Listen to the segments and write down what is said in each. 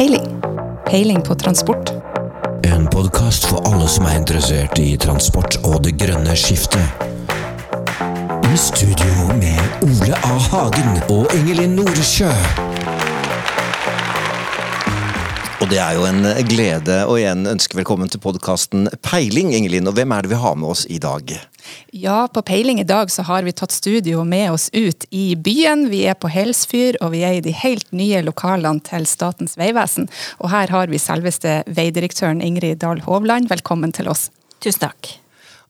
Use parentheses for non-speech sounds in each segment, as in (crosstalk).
Peiling. Peiling på transport. En podkast for alle som er interessert i transport og det grønne skiftet. I studio med Ole A. Hagen og Ingelin Noresjø. Og det er jo en glede å igjen ønske velkommen til podkasten Peiling, Ingelin. Og hvem er det vi har med oss i dag? Ja, på Peiling i dag så har vi tatt studio med oss ut i byen. Vi er på Helsfyr, og vi er i de helt nye lokalene til Statens vegvesen. Og her har vi selveste veidirektøren Ingrid Dahl Hovland. Velkommen til oss. Tusen takk.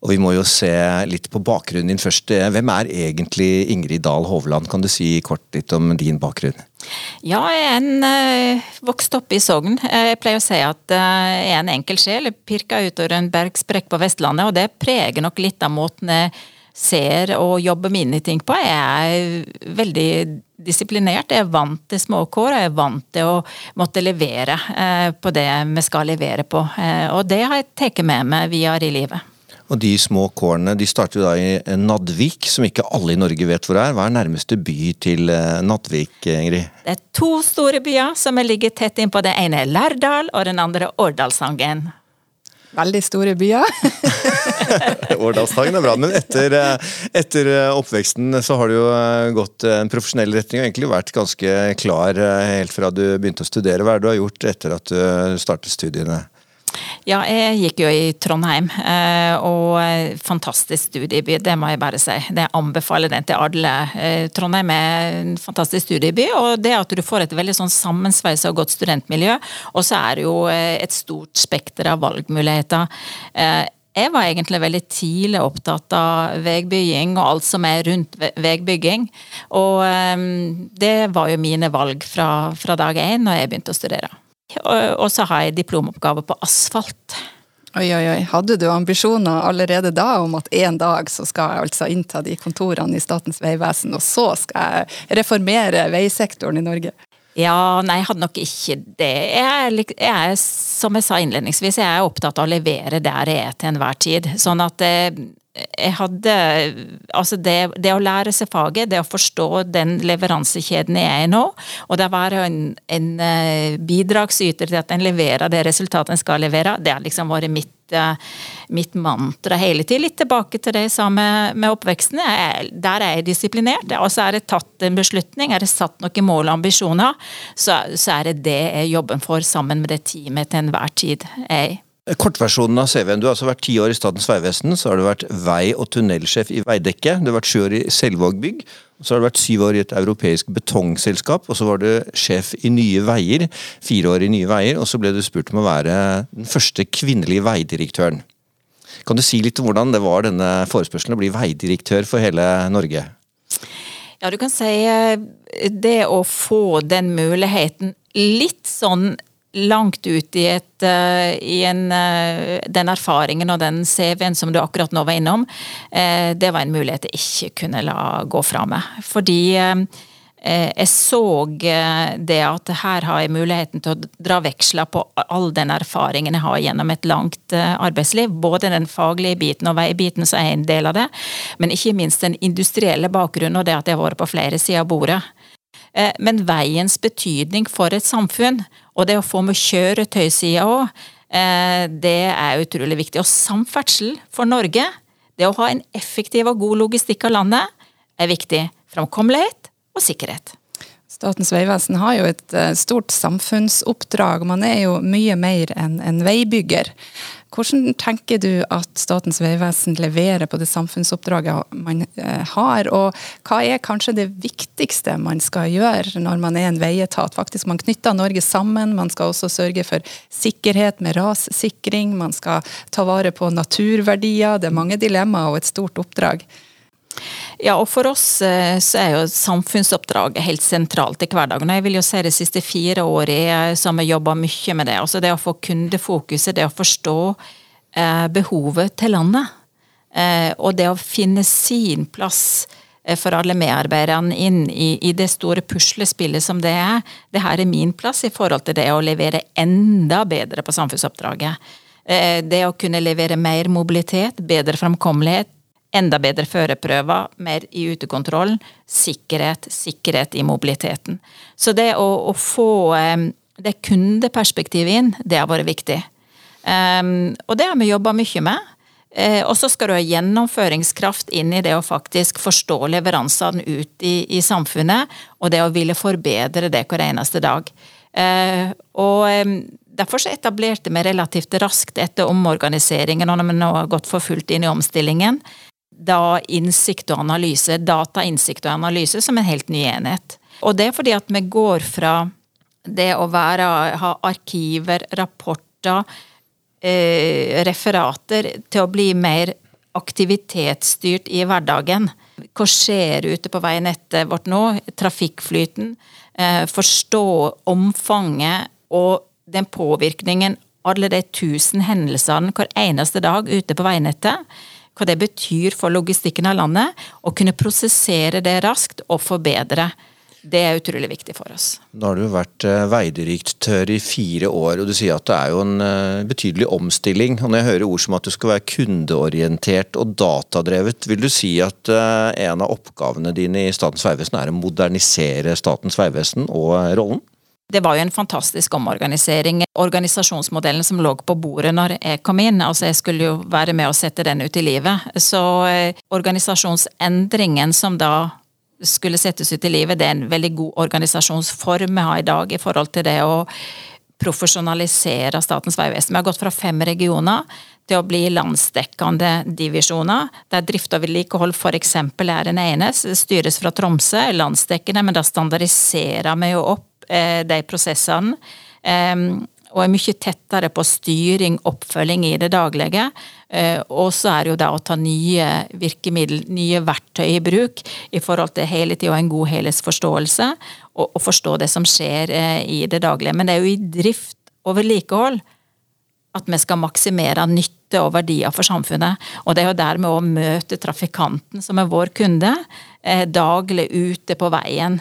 Og vi må jo se litt på bakgrunnen din først. Hvem er egentlig Ingrid Dahl Hovland? Kan du si kort litt om din bakgrunn? Ja, jeg er en uh, vokst opp i Sogn. Jeg pleier å si at jeg er en enkel sjel. Jeg pirka utover en bergsprekk på Vestlandet, og det preger nok litt av måten jeg ser og jobber mine ting på. Jeg er veldig disiplinert. Jeg er vant til småkår, og jeg er vant til å måtte levere på det vi skal levere på. og det har jeg tatt med meg videre i livet. Og de små kårene de starter jo da i Nadvik, som ikke alle i Norge vet hvor er. Hva er nærmeste by til eh, Nadvik, Ingrid? Det er to store byer som ligger tett innpå. Det ene er Lærdal, og den andre Årdalstangen. Veldig store byer. (laughs) Årdalstangen er bra. Men etter, eh, etter, eh, oppveksten så har du jo gått en profesjonell retning og egentlig vært ganske klar helt fra du begynte å studere. Hva er det du har gjort etter at du startet studiene? Ja, jeg gikk jo i Trondheim, eh, og fantastisk studieby, det må jeg bare si. Det anbefaler den til alle. Eh, Trondheim er en fantastisk studieby, og det at du får et veldig sånn sammensveisa og godt studentmiljø, og så er det jo eh, et stort spekter av valgmuligheter. Jeg var egentlig veldig tidlig opptatt av veibygging og alt som er rundt veibygging. Og det var jo mine valg fra, fra dag én når jeg begynte å studere. Og så har jeg diplomoppgave på asfalt. Oi, oi, oi. Hadde du ambisjoner allerede da om at en dag så skal jeg altså innta de kontorene i Statens vegvesen, og så skal jeg reformere veisektoren i Norge? Ja, nei, jeg hadde nok ikke det. Jeg, er, som jeg sa innledningsvis, jeg er opptatt av å levere der jeg er til enhver tid. Sånn at eh, jeg hadde Altså, det, det, å lære seg faget, det å forstå den leveransekjeden jeg er i nå, og det å være en, en eh, bidragsyter til at en leverer det resultatet en skal levere, det har liksom vært mitt, eh, mitt mantra hele tiden. Litt tilbake til det jeg sa med, med oppveksten. Jeg, der er jeg disiplinert. Og så er det tatt en beslutning, er det satt noen mål og ambisjoner, så, så er det det jeg jobber for sammen med det teamet til enhver tid er i. Kortversjonen av CV-en. Du har altså vært ti år i Statens vegvesen, så har du vært vei- og tunnelsjef i Veidekke, du har vært sju år i Selvåg bygg, så har du vært syv år i et europeisk betongselskap, og så var du sjef i Nye Veier, fire år i Nye Veier, og så ble du spurt om å være den første kvinnelige veidirektøren. Kan du si litt om hvordan det var denne forespørselen å bli veidirektør for hele Norge? Ja, du kan si eh, det å få den muligheten litt sånn langt ut i, et, uh, i en, uh, den erfaringen og den CV-en som du akkurat nå var innom, uh, det var en mulighet jeg ikke kunne la gå fra meg. Fordi jeg så det at her har jeg muligheten til å dra veksler på all den erfaringen jeg har gjennom et langt arbeidsliv. Både den faglige biten og veibiten som er en del av det, men ikke minst den industrielle bakgrunnen og det at jeg har vært på flere sider av bordet. Men veiens betydning for et samfunn, og det å få med kjøretøysida òg, eh, det er utrolig viktig. Og samferdsel for Norge, det å ha en effektiv og god logistikk av landet, er viktig. Framkommelighet og sikkerhet. Statens vegvesen har jo et eh, stort samfunnsoppdrag. Man er jo mye mer enn en veibygger. Hvordan tenker du at Statens vegvesen leverer på det samfunnsoppdraget man eh, har, og hva er kanskje det viktigste man skal gjøre når man er en veietat? Faktisk, Man knytter Norge sammen, man skal også sørge for sikkerhet med rassikring, man skal ta vare på naturverdier. Det er mange dilemmaer og et stort oppdrag. Ja, og for oss eh, så er jo samfunnsoppdraget helt sentralt i hverdagen. Jeg vil jo si de siste fire årene så har vi jobba mye med det. Altså det å få kundefokuset, det å forstå eh, behovet til landet. Eh, og det å finne sin plass eh, for alle medarbeiderne inn i, i, det store puslespillet som det er. Det her er min plass i forhold til det å levere enda bedre på samfunnsoppdraget. Eh, det å kunne levere mer mobilitet, bedre framkommelighet, enda bedre førerprøver, mer i utekontrollen, sikkerhet, sikkerhet i mobiliteten. Så det å, å få det kundeperspektivet inn, det har vært viktig. Og det har vi jobba mye med. Eh, og så skal du ha gjennomføringskraft inn i det å faktisk forstå leveransene ut i, i samfunnet, og det å ville forbedre det hver eneste dag. Eh, og Derfor så etablerte vi relativt raskt etter omorganiseringen, og når vi nå har gått for fullt inn i omstillingen, da innsikt og analyse, datainnsikt og analyse som en helt ny enhet. Og det er fordi at vi går fra det å være, ha arkiver, rapporter, eh, referater til å bli mer aktivitetsstyrt i hverdagen. Hva skjer ute på veinettet vårt nå? Trafikkflyten. Eh, forstå omfanget og den påvirkningen alle de tusen hendelsene hver eneste dag ute på veinettet. Hva det betyr for logistikken av landet. Å kunne prosessere det raskt og forbedre. Det er utrolig viktig for oss. Nå har du vært eh, veidirektør i fire år, og du sier at det er jo en eh, betydelig omstilling. Og når jeg hører ord som at du skal være kundeorientert og datadrevet, vil du si at eh, en av oppgavene dine i Statens vegvesen er å modernisere Statens vegvesen og rollen? Det var jo en fantastisk omorganisering. Organisasjonsmodellen som lå på bordet når jeg kom inn, altså jeg skulle jo være med å sette den ut i livet. Så organisasjonsendringen som da skulle settes ut i livet. Det er en veldig god organisasjonsform vi har i dag i forhold til det å profesjonalisere Statens vegvesen. Vi har gått fra fem regioner til å bli landsdekkende divisjoner, der drift og vedlikehold f.eks. er en enes. Styres fra Tromsø, landsdekkende, men da standardiserer vi jo opp eh, de prosessene. Og er mye tettere på styring, oppfølging i det daglige. Eh, og så er det jo det å ta nye virkemiddel, nye verktøy i bruk i forhold til hele tida en god helhetsforståelse, og, og, forstå det som skjer eh, i det daglige. Men det er jo i drift og vedlikehold at vi skal maksimere nytte og verdier for samfunnet. Og det er jo dermed å møte trafikanten, som er vår kunde, eh, daglig ute på veien.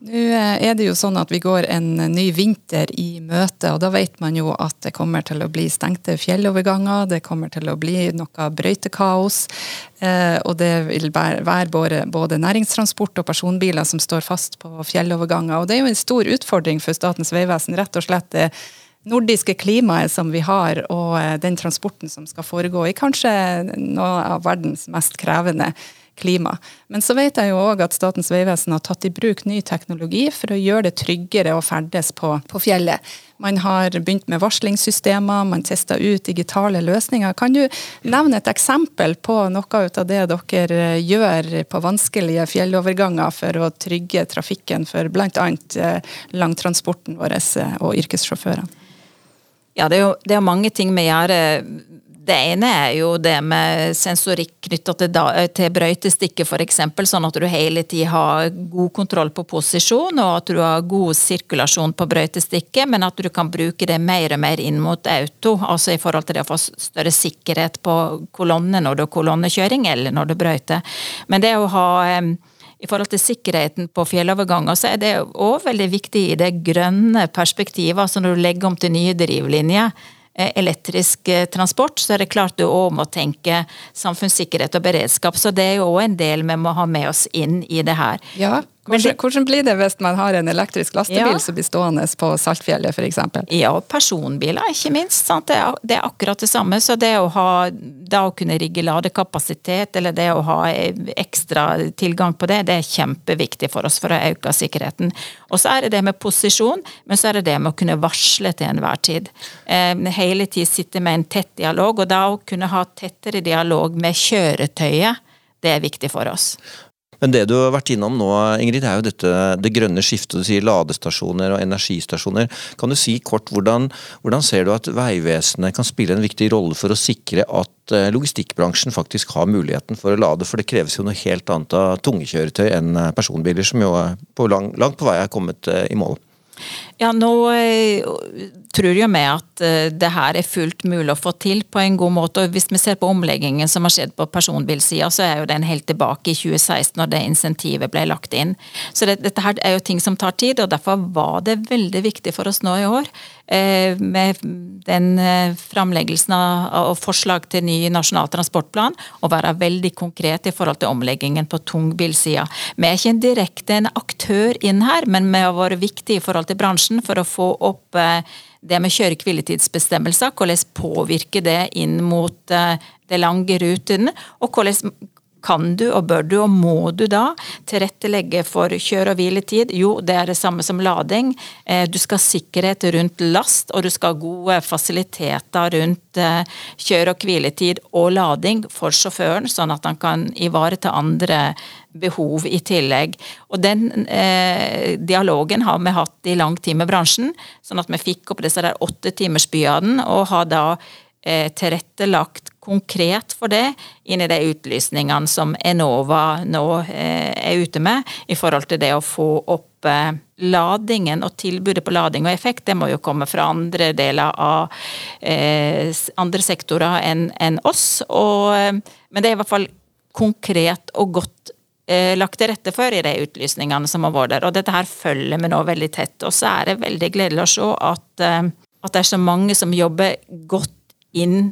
Nå eh, er det jo sånn at vi går en ny vinter i møte, og da vet man jo at det kommer til å bli stengte fjelloverganger, det kommer til å bli noe brøytekaos. Eh, og det vil være både næringstransport og personbiler som står fast på fjelloverganger. Og det er jo en stor utfordring for Statens vegvesen, rett og slett det nordiske klimaet som vi har, og eh, den transporten som skal foregå i kanskje noe av verdens mest krevende klima. Men så vet jeg jo òg at Statens vegvesen har tatt i bruk ny teknologi for å gjøre det tryggere å ferdes på, på fjellet. Man har begynt med varslingssystemer, man tester ut digitale løsninger. Kan du nevne et eksempel på noe av det dere gjør på vanskelige fjelloverganger for å trygge trafikken for bl.a. Eh, langtransporten vår eh, og yrkessjåførene? Ja, det er jo det er mange ting vi gjør det ene er jo det med sensorikk knytta til, til brøytestikket f.eks., sånn at du hele tida har god kontroll på posisjon, og at du har god sirkulasjon på brøytestikket, men at du kan bruke det mer og mer inn mot auto, altså i forhold til det å få større sikkerhet på kolonne når du har kolonnekjøring, eller når du brøyter. Men det å ha i forhold til sikkerheten på fjelloverganger, så er det òg veldig viktig i det grønne perspektivet, altså når du legger om til nye drivlinjer elektrisk eh, transport, så er det klart du òg må tenke samfunnssikkerhet og beredskap. Så det er jo òg en del vi må ha med oss inn i det her. Ja, hvordan, hvordan, blir det hvis man har en elektrisk lastebil ja. som blir stående på Saltfjellet f.eks.? Ja, og personbiler, ikke minst. Det er, det, er, akkurat det samme. Så det å, ha, det å kunne rigge ladekapasitet, eller det å ha ekstra tilgang på det, det er kjempeviktig for oss for å øke sikkerheten. Og så er det det med posisjon, men så er det det med å kunne varsle til enhver tid. Eh, hele tid sitte med en tett dialog, og da å kunne ha tettere dialog med kjøretøyet, det er viktig for oss. Men det du har vært innom nå, Ingrid, er jo dette det grønne skiftet. Du sier ladestasjoner og energistasjoner. Kan du si kort hvordan, hvordan ser du at Vegvesenet kan spille en viktig rolle for å sikre at eh, logistikkbransjen faktisk har muligheten for å lade? For det kreves jo noe helt annet av tunge kjøretøy enn eh, personbiler, som jo på lang, langt på vei er kommet eh, i mål. Ja, nå tror jo vi at eh, det her er fullt mulig å få til på en god måte. og Hvis vi ser på omleggingen som har skjedd på personbilsida, så er jo den helt tilbake i 2016 når det insentivet ble lagt inn. Så det, dette her er jo ting som tar tid, og derfor var det veldig viktig for oss nå i år eh, med den eh, framleggelsen av forslag til ny nasjonal transportplan, og være veldig konkret i forhold til omleggingen på tungbilsida. Vi er ikke en direkte en aktør inn her, men vi har vært viktige i forhold til bransjen for å få opp det med kjøre-hviletidsbestemmelser. Hvordan påvirker det inn mot de lange rutene, og hvordan kan du og bør du og må du da tilrettelegge for kjør- og hviletid? Jo, det er det samme som lading. Eh, du skal ha sikkerhet rundt last, og du skal ha gode fasiliteter rundt kjør- og hviletid og lading for sjåføren, sånn at han kan ivareta andre behov i tillegg. Og Den eh, dialogen har vi hatt i lang tid med bransjen, sånn at vi fikk opp disse der åttetimersbyene, og har da eh, tilrettelagt konkret for det inn i de utlysningene som Enova nå eh, er ute med, i forhold til det å få opp eh, ladingen og tilbudet på lading og effekt. Det må jo komme fra andre deler av eh, andre sektorer enn oss. Men det er i hvert fall konkret og godt lagt til rette for i de utlysningene som har vært der. Og dette her følger vi nå veldig tett. Og så er det veldig gledelig å se at, at det er så mange som jobber godt inn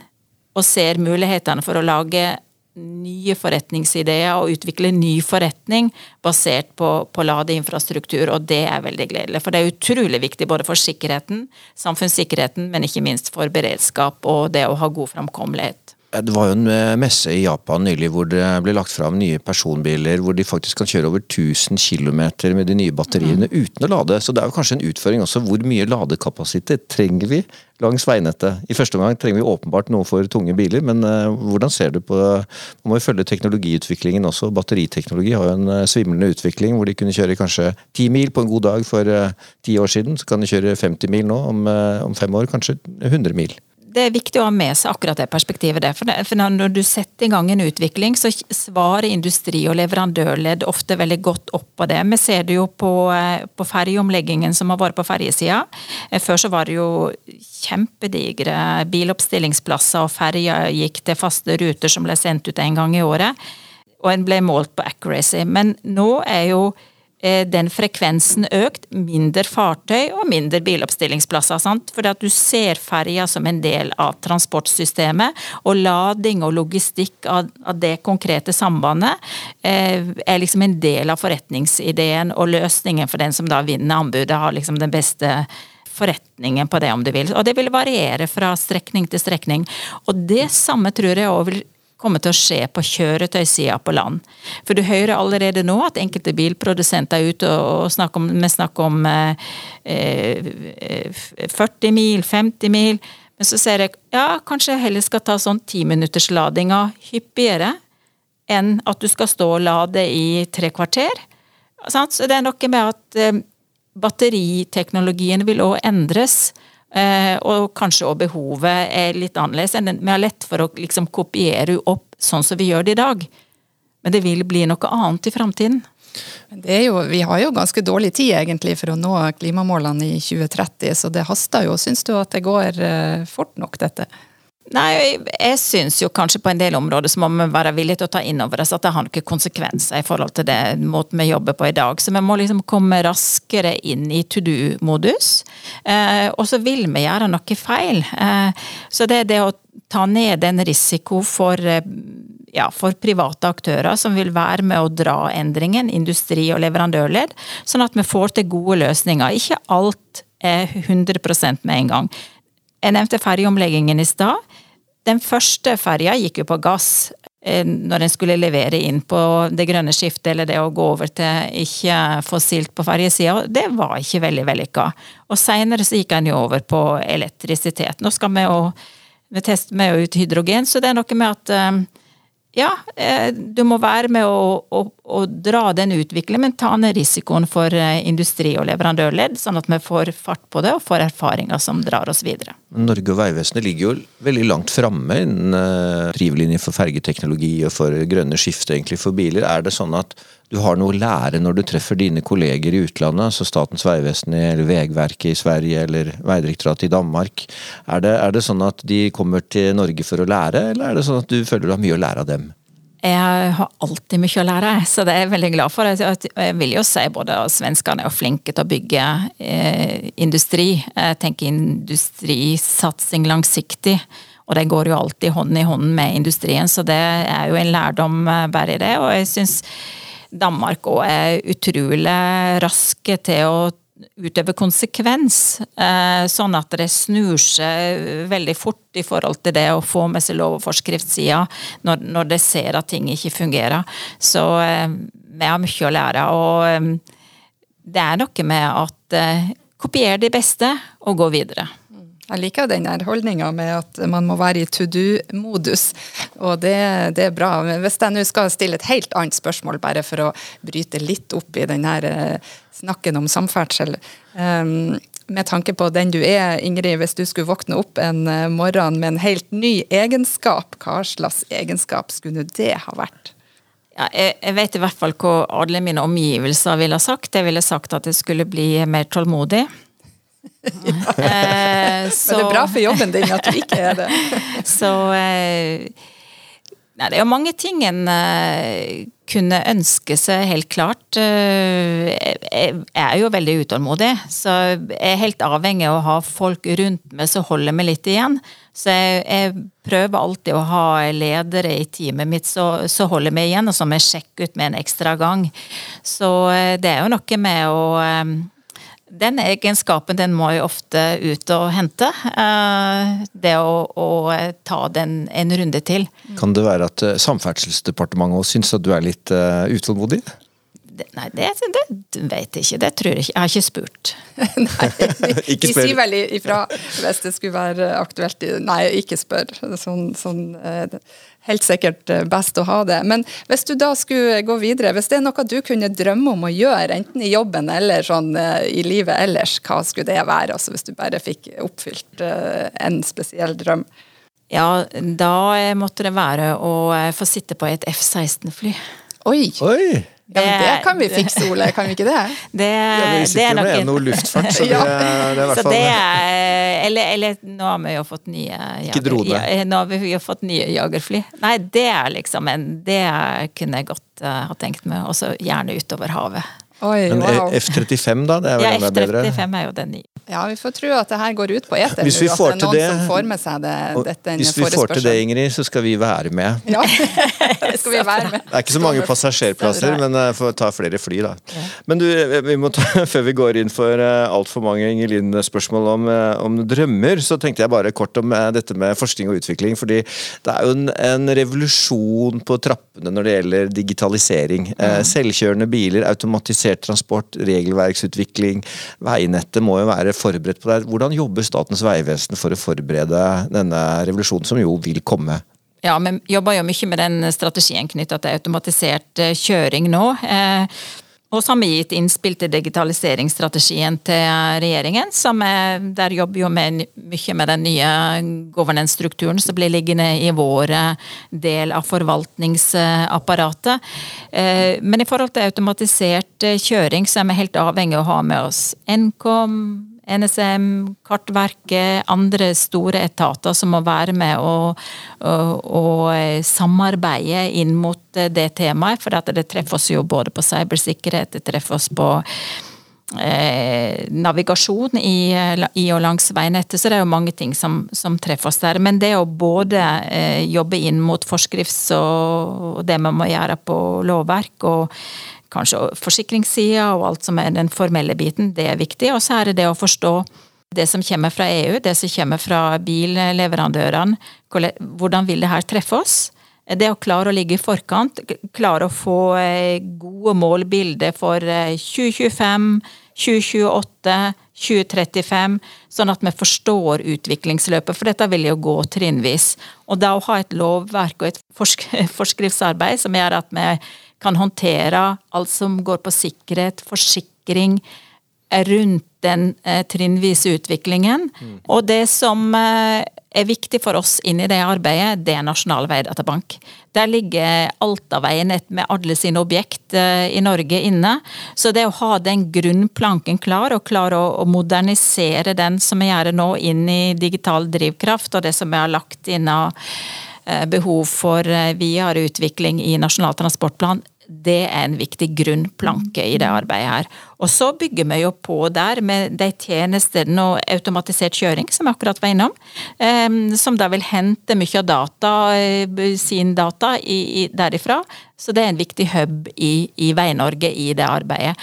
og ser mulighetene for å lage nye forretningsideer og utvikle ny forretning basert på, på ladeinfrastruktur, og det er veldig gledelig. For det er utrolig viktig både for sikkerheten, samfunnssikkerheten, men ikke minst for beredskap og det å ha god framkommelighet. Det var jo en eh, messe i Japan nylig hvor det ble lagt fram nye personbiler hvor de faktisk kan kjøre over 1000 km med de nye batteriene mm. uten å lade. Så det er jo kanskje en utføring også. Hvor mye ladekapasitet trenger vi langs veinettet? I første omgang trenger vi åpenbart noe for tunge biler, men uh, hvordan ser du på Man må jo følge teknologiutviklingen også. Batteriteknologi har jo en svimlende utvikling hvor de kunne kjøre kanskje 10 mil på en god dag for ti år siden. Så kan de kjøre 50 mil nå, om, om fem år kanskje 100 mil det er viktig å ha med seg akkurat det perspektivet der. For, når du setter i gang en utvikling, så svarer industri og leverandørledd ofte veldig godt opp på det. Vi ser det jo på, eh, på ferjeomleggingen som har vært på ferjesida. Eh, før så var det jo kjempedigre biloppstillingsplasser, og ferja gikk til faste ruter som ble sendt ut en gang i året. Og en ble målt på accuracy. Men nå er jo den frekvensen økt, mindre fartøy og mindre biloppstillingsplasser. Sant? Fordi at du ser ferja som en del av transportsystemet, og lading og logistikk av, av det konkrete sambandet eh, er liksom en del av forretningsideen og løsningen for den som da vinner anbudet, har liksom den beste forretningen på det, om du vil. Og det vil variere fra strekning til strekning. Og det samme tror jeg òg vil kommer til å skje på kjøretøysida på land. For du hører allerede nå at enkelte bilprodusenter er ute og snakker om, med snakk om eh, 40 eh, mil, 50 mil. Men så ser jeg ja, kanskje jeg heller skal ta sånn timinuttersladinga hyppigere enn at du skal stå og lade i tre kvarter. Så det er noe med at eh, batteriteknologien vil òg endres. Eh, og kanskje òg behovet er litt annerledes. enn Vi har lett for å liksom kopiere opp sånn som vi gjør det i dag. Men det vil bli noe annet i framtiden. vi har jo ganske dårlig tid egentlig for å nå klimamålene i 2030, så det haster jo. Syns du at det går eh, fort nok, dette? Nei, jeg syns jo kanskje på en del områder så må vi være villige til å ta inn over oss at det har noen konsekvenser i forhold til det måten vi jobber på i dag. Så vi må liksom komme raskere inn i to do-modus. Eh, og så vil vi gjøre noe feil. Eh, så det er det å ta ned en risiko for, eh, ja, for private aktører som vil være med å dra endringen, industri og leverandørledd, sånn at vi får til gode løsninger. Ikke alt er 100% med en gang. Jeg nevnte ferjeomleggingen i stad. Den første ferja gikk jo på gass eh, når en skulle levere inn på det grønne skiftet, eller det å gå over til ikke fossilt på ferjesida. Det var ikke veldig vellykka. Og seinere så gikk en jo over på elektrisitet. Nå skal vi jo med ut hydrogen, så det er noe med at eh, ja, eh, du må være med å, å, å dra den utviklingen, men ta ned risikoen for eh, industri og leverandørledd, sånn at vi får fart på det og får erfaringer som drar oss videre. Norge og Vegvesenet ligger jo veldig langt framme innen uh, drivlinjer for fergeteknologi og for grønne skifte egentlig for biler. Er det sånn at du har noe å lære når du treffer dine kolleger i utlandet, altså Statens vegvesen eller Vegverket i Sverige eller Vegdirektoratet i Danmark? Er det, er det sånn at de kommer til Norge for å lære, eller er det sånn at du føler du har mye å lære av dem? Jeg har alltid mye å lære, så det er jeg veldig glad for. Jeg vil jo si både at svenskene er flinke til å bygge eh, industri. Jeg tenker industrisatsing langsiktig. Og det går jo alltid hånd i hånd med industrien, så det er jo en lærdom eh, bare i det. Og jeg syns Danmark òg er utrolig raske til å utøve konsekvens, eh, sånn at det snur seg veldig fort i forhold til det å få med seg lov- og forskriftssida når, når det ser at ting ikke fungerer. Så eh, vi har mye å lære. Og eh, det er noe med at kopier de beste og gå videre. Jeg liker den der holdninga med at man må være i to do-modus, og det, det, er bra. Men hvis jeg nå skal stille et helt annet spørsmål, bare for å bryte litt opp i den her snakken om samferdsel. Um, med tanke på den du er, Ingrid, hvis du skulle våkne opp en eh, morgen med en helt ny egenskap, hva slags egenskap skulle det ha vært? Ja, jeg, vet i hvert fall hva alle mine omgivelser ville ha sagt. Jeg ville sagt at jeg skulle bli mer tålmodig. Eh, så, Men det er bra for jobben din at du ikke er det. (laughs) så eh, Nei, det er jo mange ting en uh, kunne ønske seg, helt klart. Uh, jeg er jo veldig utålmodig, så jeg er helt avhengig av å ha folk rundt meg som holder meg litt igjen. Så jeg, jeg prøver alltid å ha ledere i teamet mitt som holder meg igjen, og som jeg sjekker ut med en ekstra gang. Så uh, det er jo noe med å den egenskapen den må jeg ofte ut og hente. Eh, det å, å ta den en runde til. Kan det være at eh, Samferdselsdepartementet syns at du er litt uh, utålmodig? Nei, det, det, vet jeg ikke. Det tror jeg ikke. Jeg har ikke spurt. (laughs) nei, (laughs) de, de sier vel ifra hvis det skulle være aktuelt. Nei, ikke spør. Sånn, sånn helt sikkert eh, best å ha det. Men hvis du da skulle gå videre, hvis det er noe du kunne drømme om å gjøre, enten i jobben eller sånn eh, i livet ellers, hva skulle det være? Altså hvis du bare fikk oppfylt eh, en spesiell drøm? Ja, da måtte det være å få sitte på et F-16-fly. Oi! Oi. Ja, men det kan vi fikse, Ole. Kan vi ikke det? (laughs) Det, ja, vi sitter jo med noe luftfart, så (laughs) det, ja. det er i hvert fall eller, eller, nå har vi jo fått nye Ikke drone. Ja, nå har vi jo fått nye jagerfly. Nei, det er liksom en Det kunne jeg godt uh, ha tenkt meg. Også gjerne utover havet. Oi, Men wow. F-35, da? Det er vel ja, F-35 er jo den nye. Ja, vi får tro at det her går ut på eter Hvis vi får til det dette Hvis vi får til det, Ingrid, så skal vi være med. (laughs) Ja, skal vi være med. Det er ikke så mange passasjerplasser, men jeg får ta flere fly, da. Men du, vi må ta, (laughs) før vi går inn for eh, altfor mange Ingelin-spørsmål om, eh, om, drømmer, så tenkte jeg bare kort om eh, dette med forskning og utvikling. fordi det er jo en, en revolusjon på trappene når det gjelder digitalisering. Mm. Selvkjørende biler, automatisert transport, regelverksutvikling. Veinettet må jo være forberedt på det. Hvordan jobber Statens vegvesen for å forberede denne revolusjonen, som jo vil komme? Ja, vi jobber jo mye med den strategien knytta til automatisert eh, kjøring nå. Eh, og så har vi gitt innspill til digitaliseringsstrategien til regjeringen. er, Der jobber jo med mye med den nye governance-strukturen som blir liggende i vår del av forvaltningsapparatet. Eh, men i forhold til automatisert kjøring så er vi helt avhengig av å ha med oss Nkom, NSM, Kartverket, andre store etater som må være med og, og, og eh, samarbeide inn mot eh, det temaet. For det treffer oss jo både på cybersikkerhet, det treffer oss på eh, navigasjon i, i, og langs veinettet. Så det er jo mange ting som, som treffer oss der. Men det å både eh, jobbe inn mot forskrifts og, det vi må gjøre på lovverk, og kanskje forsikringssida og alt som er den formelle biten, det er viktig. Og så er det det å forstå det som kommer fra EU, det som kommer fra billeverandørene. Hvordan vil det her treffe oss? Det å klare å ligge i forkant, klare å få eh, gode målbilder for 2025, 2028, 2035, sånn at vi forstår utviklingsløpet. For dette vil jo gå trinnvis. Og da å ha et lovverk og et forsk (laughs) forskriftsarbeid som gjør at vi kan håndtere alt som går på sikkerhet, forsikring, rundt den eh, trinnvise utviklingen. Mm. Og det som eh, er viktig for oss inn i det arbeidet, det er Nasjonal veidatabank. Der ligger alt av veinett med alle sine objekt eh, i Norge inne. Så det å ha den grunnplanken klar, og klare å modernisere den som vi gjør nå, inn i digital drivkraft, og det som vi har lagt inn av Eh, behov for eh, videre utvikling i Nasjonal transportplan, det er en viktig grunnplanke i det arbeidet her. Og så bygger vi jo på der med de tjenestene og automatisert kjøring, som vi akkurat var innom. Eh, som da vil hente mye av data, sin data derifra. Så det er en viktig hub i, i Vei-Norge i det arbeidet.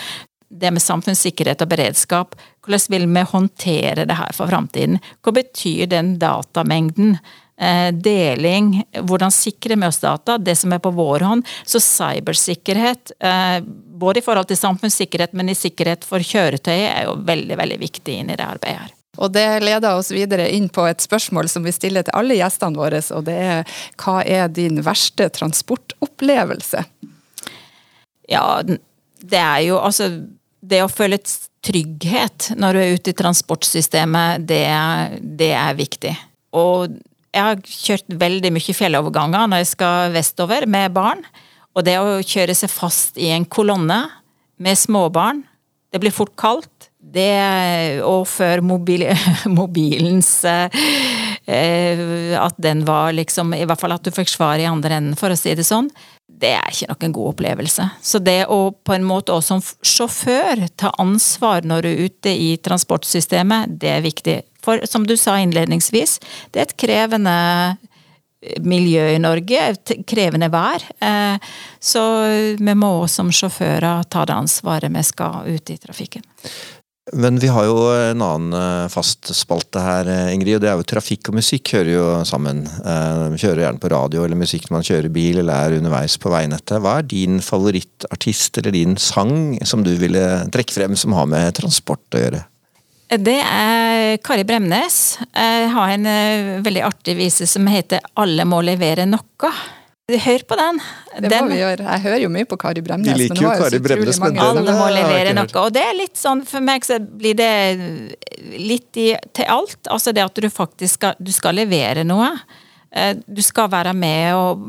det med samfunnssikkerhet og beredskap. Hvordan vil vi håndtere det her for framtiden? Hva betyr den datamengden? Eh, deling, hvordan sikre vi oss data, det som er på vår hånd. Så cybersikkerhet, eh, både i forhold til samfunnssikkerhet, men i sikkerhet for kjøretøyet, er jo veldig, veldig viktig inn i det arbeidet her. Og det leder oss videre inn på et spørsmål som vi stiller til alle gjestene våre, og det er hva er din verste transportopplevelse? Ja, det er jo altså Det å føle trygghet når du er ute i transportsystemet, det, det er viktig. Og jeg har kjørt veldig mye fjelloverganger når jeg skal vestover med barn. Og det å kjøre seg fast i en kolonne med småbarn Det blir fort kaldt. Det, og før mobil, (laughs) mobilens eh, At den var liksom I hvert fall at du fikk svar i andre enden, for å si det sånn det er ikke noen god opplevelse. Så det å på en måte også som sjåfør ta ansvar når du er ute i transportsystemet, det er viktig. For som du sa innledningsvis, det er et krevende miljø i Norge, et krevende vær. Eh, så vi må som sjåfører ta det ansvaret vi skal ut i trafikken. Men vi har jo en annen eh, fast spalte her, eh, Ingrid, og det er jo trafikk og musikk hører jo sammen. Man eh, kjører gjerne på radio eller musikk når man kjører bil eller er underveis på veinettet. Hva er din favorittartist eller din sang som du ville trekke frem som har med transport å gjøre? Det er Kari Bremnes. Jeg har en veldig artig vise som heter 'Alle må levere noe'. Hør på den. Det den, må vi gjøre. Jeg hører jo mye på Kari Bremnes. De liker jo Kari Bremnes, men Alle må levere noe. Og det er litt sånn, for meg så blir det litt i, til alt. Altså det at du faktisk skal, du skal levere noe. Eh, du skal være med og,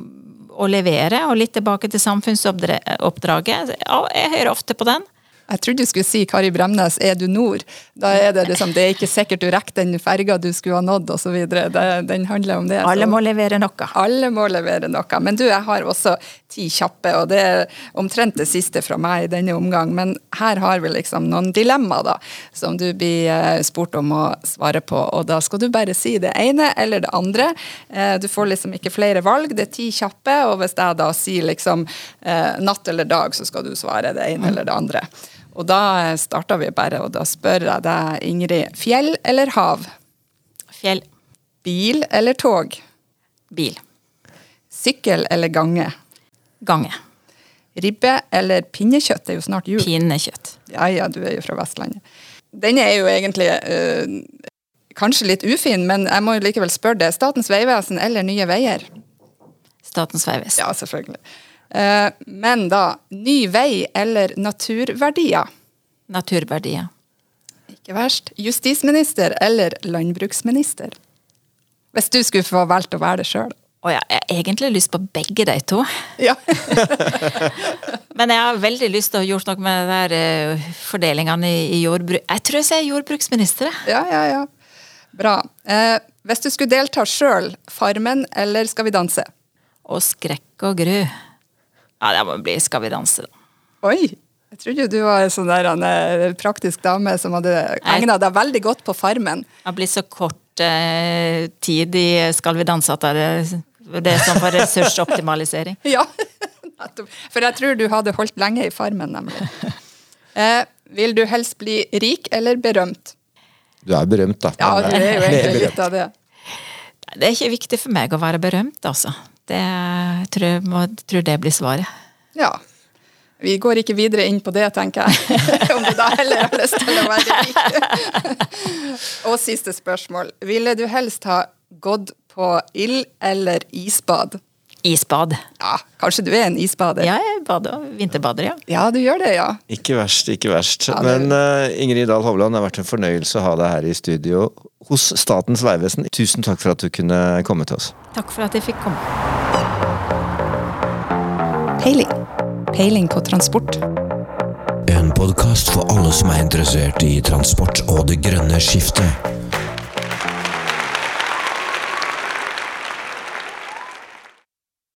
og levere, og litt tilbake til samfunnsoppdraget. Jeg hører ofte på den. Jeg trodde du skulle si Kari Bremnes, er du nord? Da er det liksom, det er ikke sikkert du rekker den ferga du skulle ha nådd, osv. Den handler om det. Alle må levere noe. Alle må levere noe. Men du, jeg har også ti kjappe, og det er omtrent det siste fra meg i denne omgang. Men her har vi liksom noen dilemmaer, da, som du blir eh, spurt om å svare på. Og da skal du bare si det ene eller det andre. Eh, du får liksom ikke flere valg, det er ti kjappe, og hvis jeg da sier liksom eh, natt eller dag, så skal du svare det ene eller det andre. Og da starter vi bare, og da spør jeg deg, Ingrid. Fjell eller hav? Fjell. Bil eller tog? Bil. Sykkel eller gange? Gange. Ribbe eller pinnekjøtt? Det er jo snart jul. Pinnekjøtt. Ja ja, du er jo fra Vestlandet. Den er jo egentlig øh, kanskje litt ufin, men jeg må jo likevel spørre det. Statens vegvesen eller Nye Veier? Statens vegvesen. Ja, selvfølgelig. Eh, men da, ny vei eller naturverdier? Naturverdier. Ikke verst. Justisminister eller landbruksminister? Hvis du skulle få valgt å være det sjøl. Oh ja, jeg har egentlig lyst på begge de to. Ja. (laughs) Men jeg har veldig lyst til å ha gjort noe med de der uh, fordelingene i, i jordbruk... Jeg tror jeg sier jordbruksminister. Ja, ja, ja. Bra. Eh, hvis du skulle delta sjøl, Farmen eller Skal vi danse? Og skrekk og gru. Ja, det må bli Skal vi danse, da. Oi! Jeg trodde jo du var en sånn der, en praktisk dame som hadde egna deg veldig godt på Farmen. Det har blitt så kort eh, tid i Skal vi danse at det er, det er sånn for ressursoptimalisering. (laughs) ja. For jeg tror du hadde holdt lenge i Farmen, nemlig. Eh, vil du helst bli rik eller berømt? Du er berømt, da. Ja, du er jo egentlig litt av det. Det er ikke viktig for meg å være berømt, altså. Det tror jeg må, tror det blir svaret. Ja. Vi går ikke videre inn på det, tenker jeg. (laughs) Om du da heller har lyst til å være rik. (laughs) Og siste spørsmål. Ville du helst ha gått på ild eller isbad? Isbad. Ja, kanskje du er en isbader? Ja, jeg bader. Vinterbader, ja. Ja, du gjør det, ja. Ikke verst, ikke verst. Ja, det- Men uh, Ingrid Dahl Hovland, det har vært en fornøyelse å ha deg her i studio hos Statens vegvesen. Tusen takk for at du kunne komme til oss. Takk for at jeg fikk komme. Peiling. Peiling på transport. En podkast for alle som er interessert i transport og det grønne skiftet.